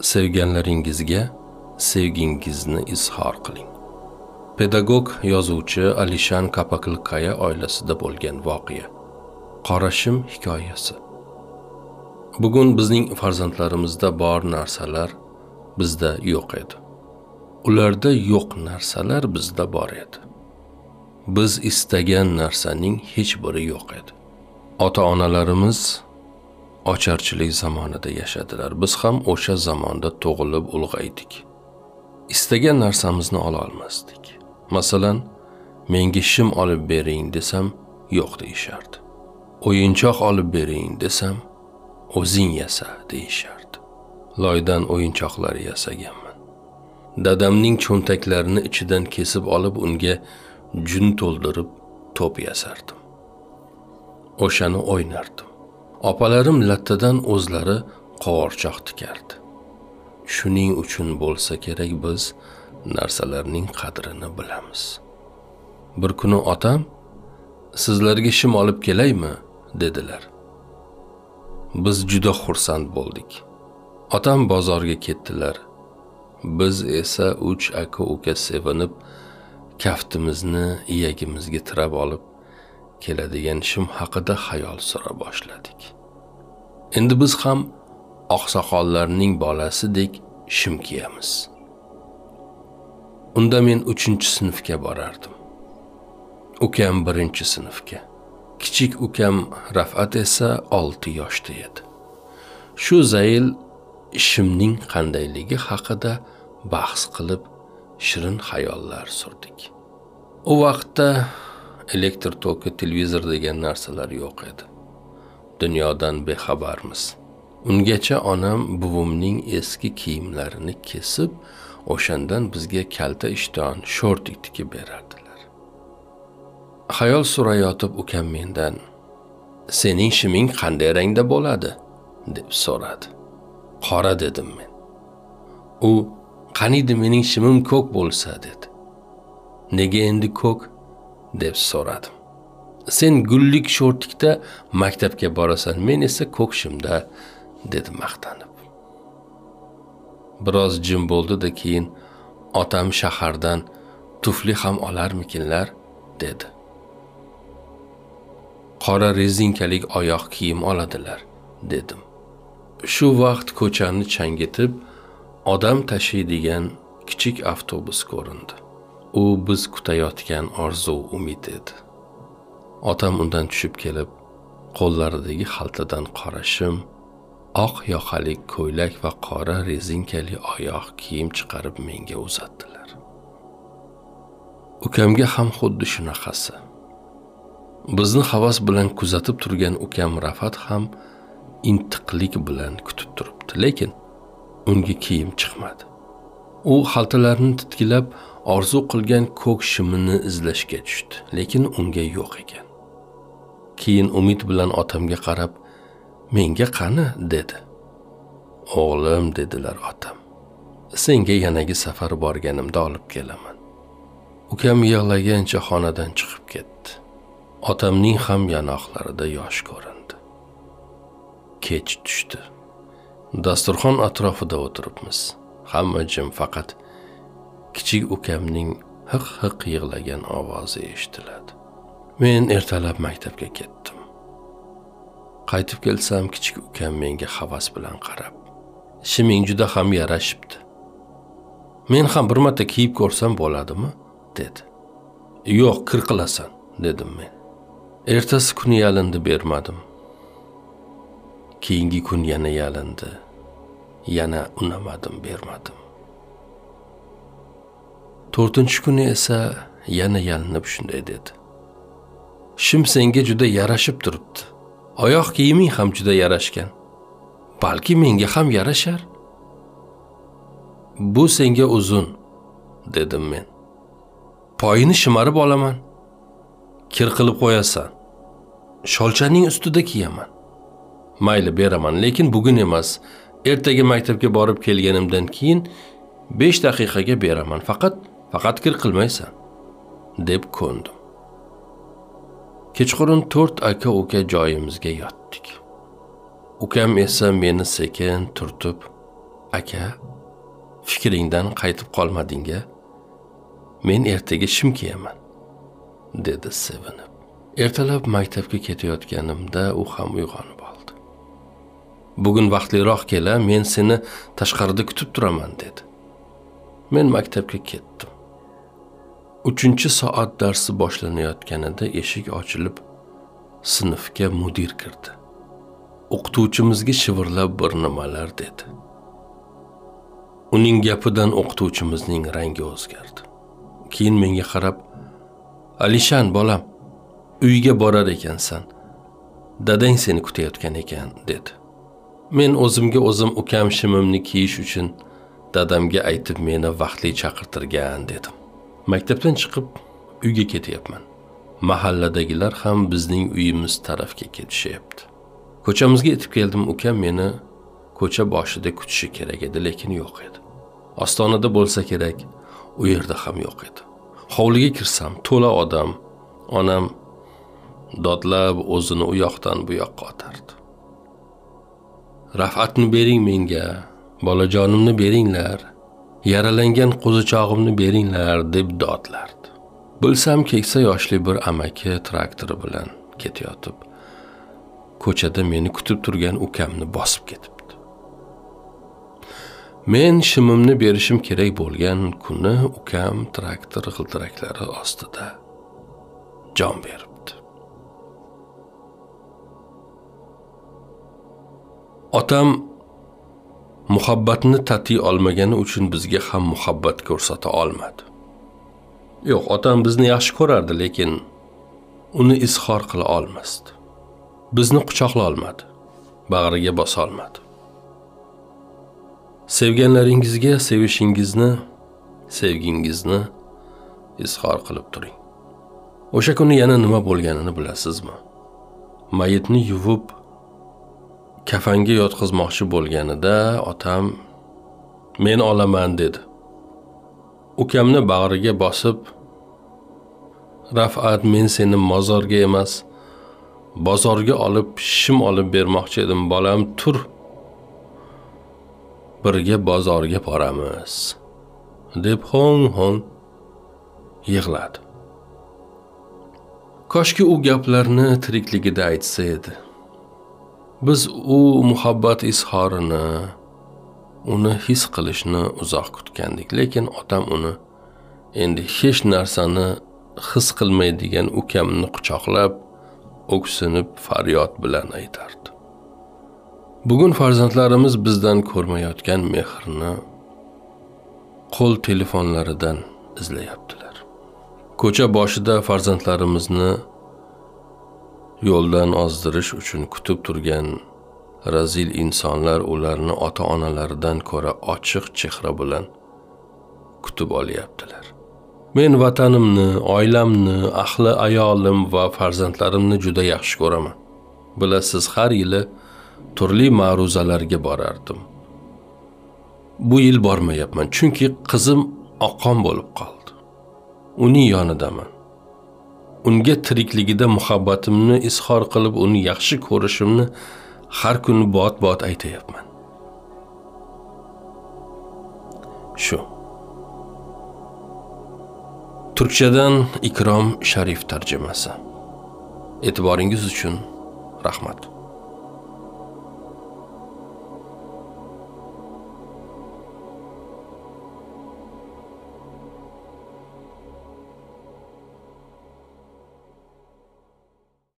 sevganlaringizga sevgingizni izhor qiling. Pedagog yozuvchi alishan kapakilkaya oilasida bo'lgan voqea. Qorashim hikoyasi. Bugun bizning farzandlarimizda bor narsalar bizda yo'q edi. Ularda yo'q narsalar bizda bor edi. Biz istagan narsaning hech biri yo'q edi. Ota onalarimiz ocharchilik zamonida yashadilar. Biz ham o'sha zamonda tug'ilib ulg'aydik istagan narsamizni ola olmasdik. Masalan menga shim olib bering desam yo'q deyishardi. O'yinchoq olib bering desam o'zing yasa deyishardi. Loydan o'yinchoqlar yasaganman. Dadamning cho'ntaklarini ichidan kesib olib unga jun to'ldirib to'p yasardim. O'shani o'ynardim. Opalarim lattadan o'zlari qo'g'irchoq tikardi shuning uchun bo'lsa kerak biz narsalarning qadrini bilamiz. Bir kuni otam sizlarga shim olib kelaymi? dedilar. Biz juda xursand bo'ldik. Otam bozorga ketdilar. Biz esa uch aka uka sevinib kaftimizni iyagimizga tirab olib keladigan shim haqida xayol sura boshladik. Endi biz ham oqsoqollarning bolasidek shim kiyamiz. Unda men uchinchi sinfga borardim. Ukam birinchi sinfga. Kichik ukam rafat esa olti yoshda edi. Shu zayl shimning qandayligi haqida bahs qilib shirin xayollar surdik. U vaqtda elektr toki televizor degan narsalar yo'q edi. Dunyodan bexabarmiz. Ungacha onam buvimning eski kiyimlarini kesib o'shandan bizga kalta ishton sho'rtik tikib berardilar. Xayol surayotib ukam mendan sening shiming qanday rangda bo'ladi? deb so'radi. Qora dedim men. U qaniydi mening shimim ko'k bo'lsa dedi. Nega endi ko'k? Deb so'radim. Sen gullik sho'rtikda maktabga borasan men esa ko'k shimda dedi maqtanib. Biroz jim bo'ldida keyin otam shahardan tufli ham olarmikinlar dedi. Qora rezinkalik oyoq kiyim oladilar dedim. Shu vaqt ko'chani changitib odam tashiydigan kichik avtobus ko'rindi. U biz kutayotgan orzu umid edi. Otam undan tushib kelib qo'llaridagi xaltadan qora shim oq yoqali ko'ylak va qora rezinkali oyoq kiyim chiqarib menga uzatdilar. Ukamga ham xuddi shunaqasi. Bizni havas bilan kuzatib turgan ukam rafat ham intiqlik bilan kutib turibdi lekin unga kiyim chiqmadi. U xaltalarni titkilab orzu qilgan ko'k shimini izlashga tushdi lekin unga yo'q ekan. Keyin umid bilan otamga qarab menga qani? dedi. O'g'lim dedilar otam. Senga yanagi safar borganimda olib kelaman. Ukam yig'lagancha xonadan chiqib ketdi. Otamning ham yanoqlarida yosh ko'rindi. Kech tushdi. Dasturxon atrofida o'tiribmiz. Hamma jim faqat kichik ukamning hiq hiq yig'lagan ovozi eshitiladi. Men ertalab maktabga ketdim. Qaytib kelsam kichik ukam menga havas bilan qarab shiming juda ham yarashibdi. Men ham bir marta kiyib ko'rsam bo'ladimi? dedi. Yo'q kir qilasan dedim men. Ertasi kuni yalindi bermadim. Keyingi kun yana yalindi. Yana unamadim bermadim. To'rtinchi kuni esa yana yalinib shunday dedi. Shim senga juda yarashib turibdi. Oyoq kiyiming ham juda yarashgan. Balki menga ham yarashar? Bu senga uzun dedim men. Poyini shimarib olaman. Kir qilib qo'yasan. Sholchaning ustida kiyaman. Mayli beraman lekin bugun emas. Ertaga maktabga borib kelganimdan keyin besh daqiqaga beraman. Faqat faqat kir qilmaysan deb ko'ndim. Kechqurun to'rt aka uka joyimizga yotdik. Ukam esa meni sekin turtib aka fikringdan qaytib qolmading-a? Men ertaga shim kiyaman dedi sevinib. Ertalab maktabga ketayotganimda u ham uyg'onib oldi. Bugun vaqtliroq kela men seni tashqarida kutib turaman dedi. Men maktabga ketdim. Uchinchi soat darsi boshlanayotganida eshik ochilib sinfga mudir kirdi. O'qituvchimizga shivirlab bir nimalar dedi. Uning gapidan o'qituvchimizning rangi o'zgardi. Keyin menga qarab alishan bolam uyga borar ekansan. Dadang seni kutayotgan ekan dedi. Men o'zimga o'zim ukam shimimni kiyish uchun dadamga aytib meni vaqtli chaqirtirgan dedim. Maktabdan chiqib uyga ketyapman. Mahalladagilar ham bizning uyimiz tarafga ketishyapti. Ko'chamizga yetib keldim ukam meni ko'cha boshida kutishi kerak edi lekin yo'q edi. Ostonada bo'lsa kerak u yerda ham yo'q edi. Hovliga kirsam to'la odam onam dodlab o'zini u yoqdan bu yoqqa otardi. Rafatni bering menga bolajonimni beringlar. Yaralangan qo'zichog'imni beringlar deb dodlardi. Bilsam keksa yoshli bir amaki traktori bilan ketayotib ko'chada meni kutib turgan ukamni bosib ketibdi. Men shimimni berishim kerak bo'lgan kuni ukam traktor g'ildiraklari ostida jon beribdi. Otam muhabbatni tatiy olmagani uchun bizga ham muhabbat ko'rsata olmadi. Yo'q otam bizni yaxshi ko'rardi lekin uni izhor qila olmasdi. Bizni quchoqla olmadi bag'riga bosolmadi sevganlaringizga sevishingizni sevgingizni izhor qilib turing. O'sha kuni yana nima bo'lganini bilasizmi? Mayitni yuvib kafanga yotqizmoqchi bo'lganida otam men olaman dedi. Ukamni bag'riga bosib rafat men seni mozorga emas bozorga olib shim olib bermoqchi edim bolam tur birga bozorga boramiz deb ho'ng ho'ng yig'ladi. Koshki u gaplarni tirikligida aytsa edi. Biz u muhabbat izhorini uni his qilishni uzoq kutgandik lekin otam uni endi hech narsani his qilmaydigan ukamni quchoqlab o'ksinib faryod bilan aytardi. Bugun farzandlarimiz bizdan ko'rmayotgan mehrni qo'l telefonlaridan izlayaptilar. Ko'cha boshida farzandlarimizni yo'ldan ozdirish uchun kutib turgan razil insonlar ularni ota onalaridan ko'ra ochiq chehra bilan kutib olyaptilar. Men vatanimni oilamni ahli ayolim va farzandlarimni juda yaxshi ko'raman. Bilasiz har yili turli ma'ruzalarga borardim. Bu yil bormayapman chunki qizim oqqon bo'lib qoldi. Uning yonidaman. Unga tirikligida muhabbatimni izhor qilib uni yaxshi ko'rishimni har kuni bot bot aytayapman. Shu. Turkchadan ikrom sharif tarjimasi. E'tiboringiz uchun rahmat.